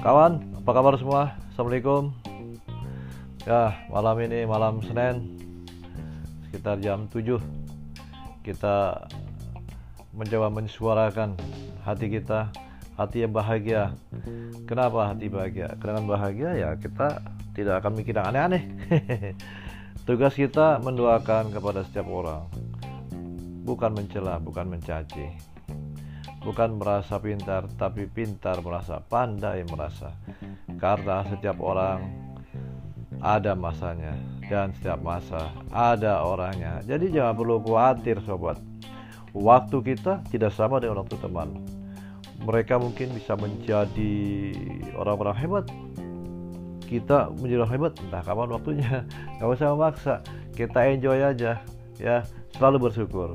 Kawan, apa kabar semua? Assalamualaikum. Ya, malam ini malam Senin sekitar jam 7 kita mencoba mensuarakan hati kita, hati yang bahagia. Kenapa hati bahagia? Dengan bahagia ya kita tidak akan mikir yang aneh-aneh. Tugas kita mendoakan kepada setiap orang. Bukan mencela, bukan mencaci bukan merasa pintar, tapi pintar merasa, pandai merasa. Karena setiap orang ada masanya dan setiap masa ada orangnya. Jadi jangan perlu khawatir sobat. Waktu kita tidak sama dengan waktu teman. Mereka mungkin bisa menjadi orang-orang hebat. Kita menjadi orang hebat, entah kapan waktunya. Gak usah memaksa. Kita enjoy aja, ya. Selalu bersyukur.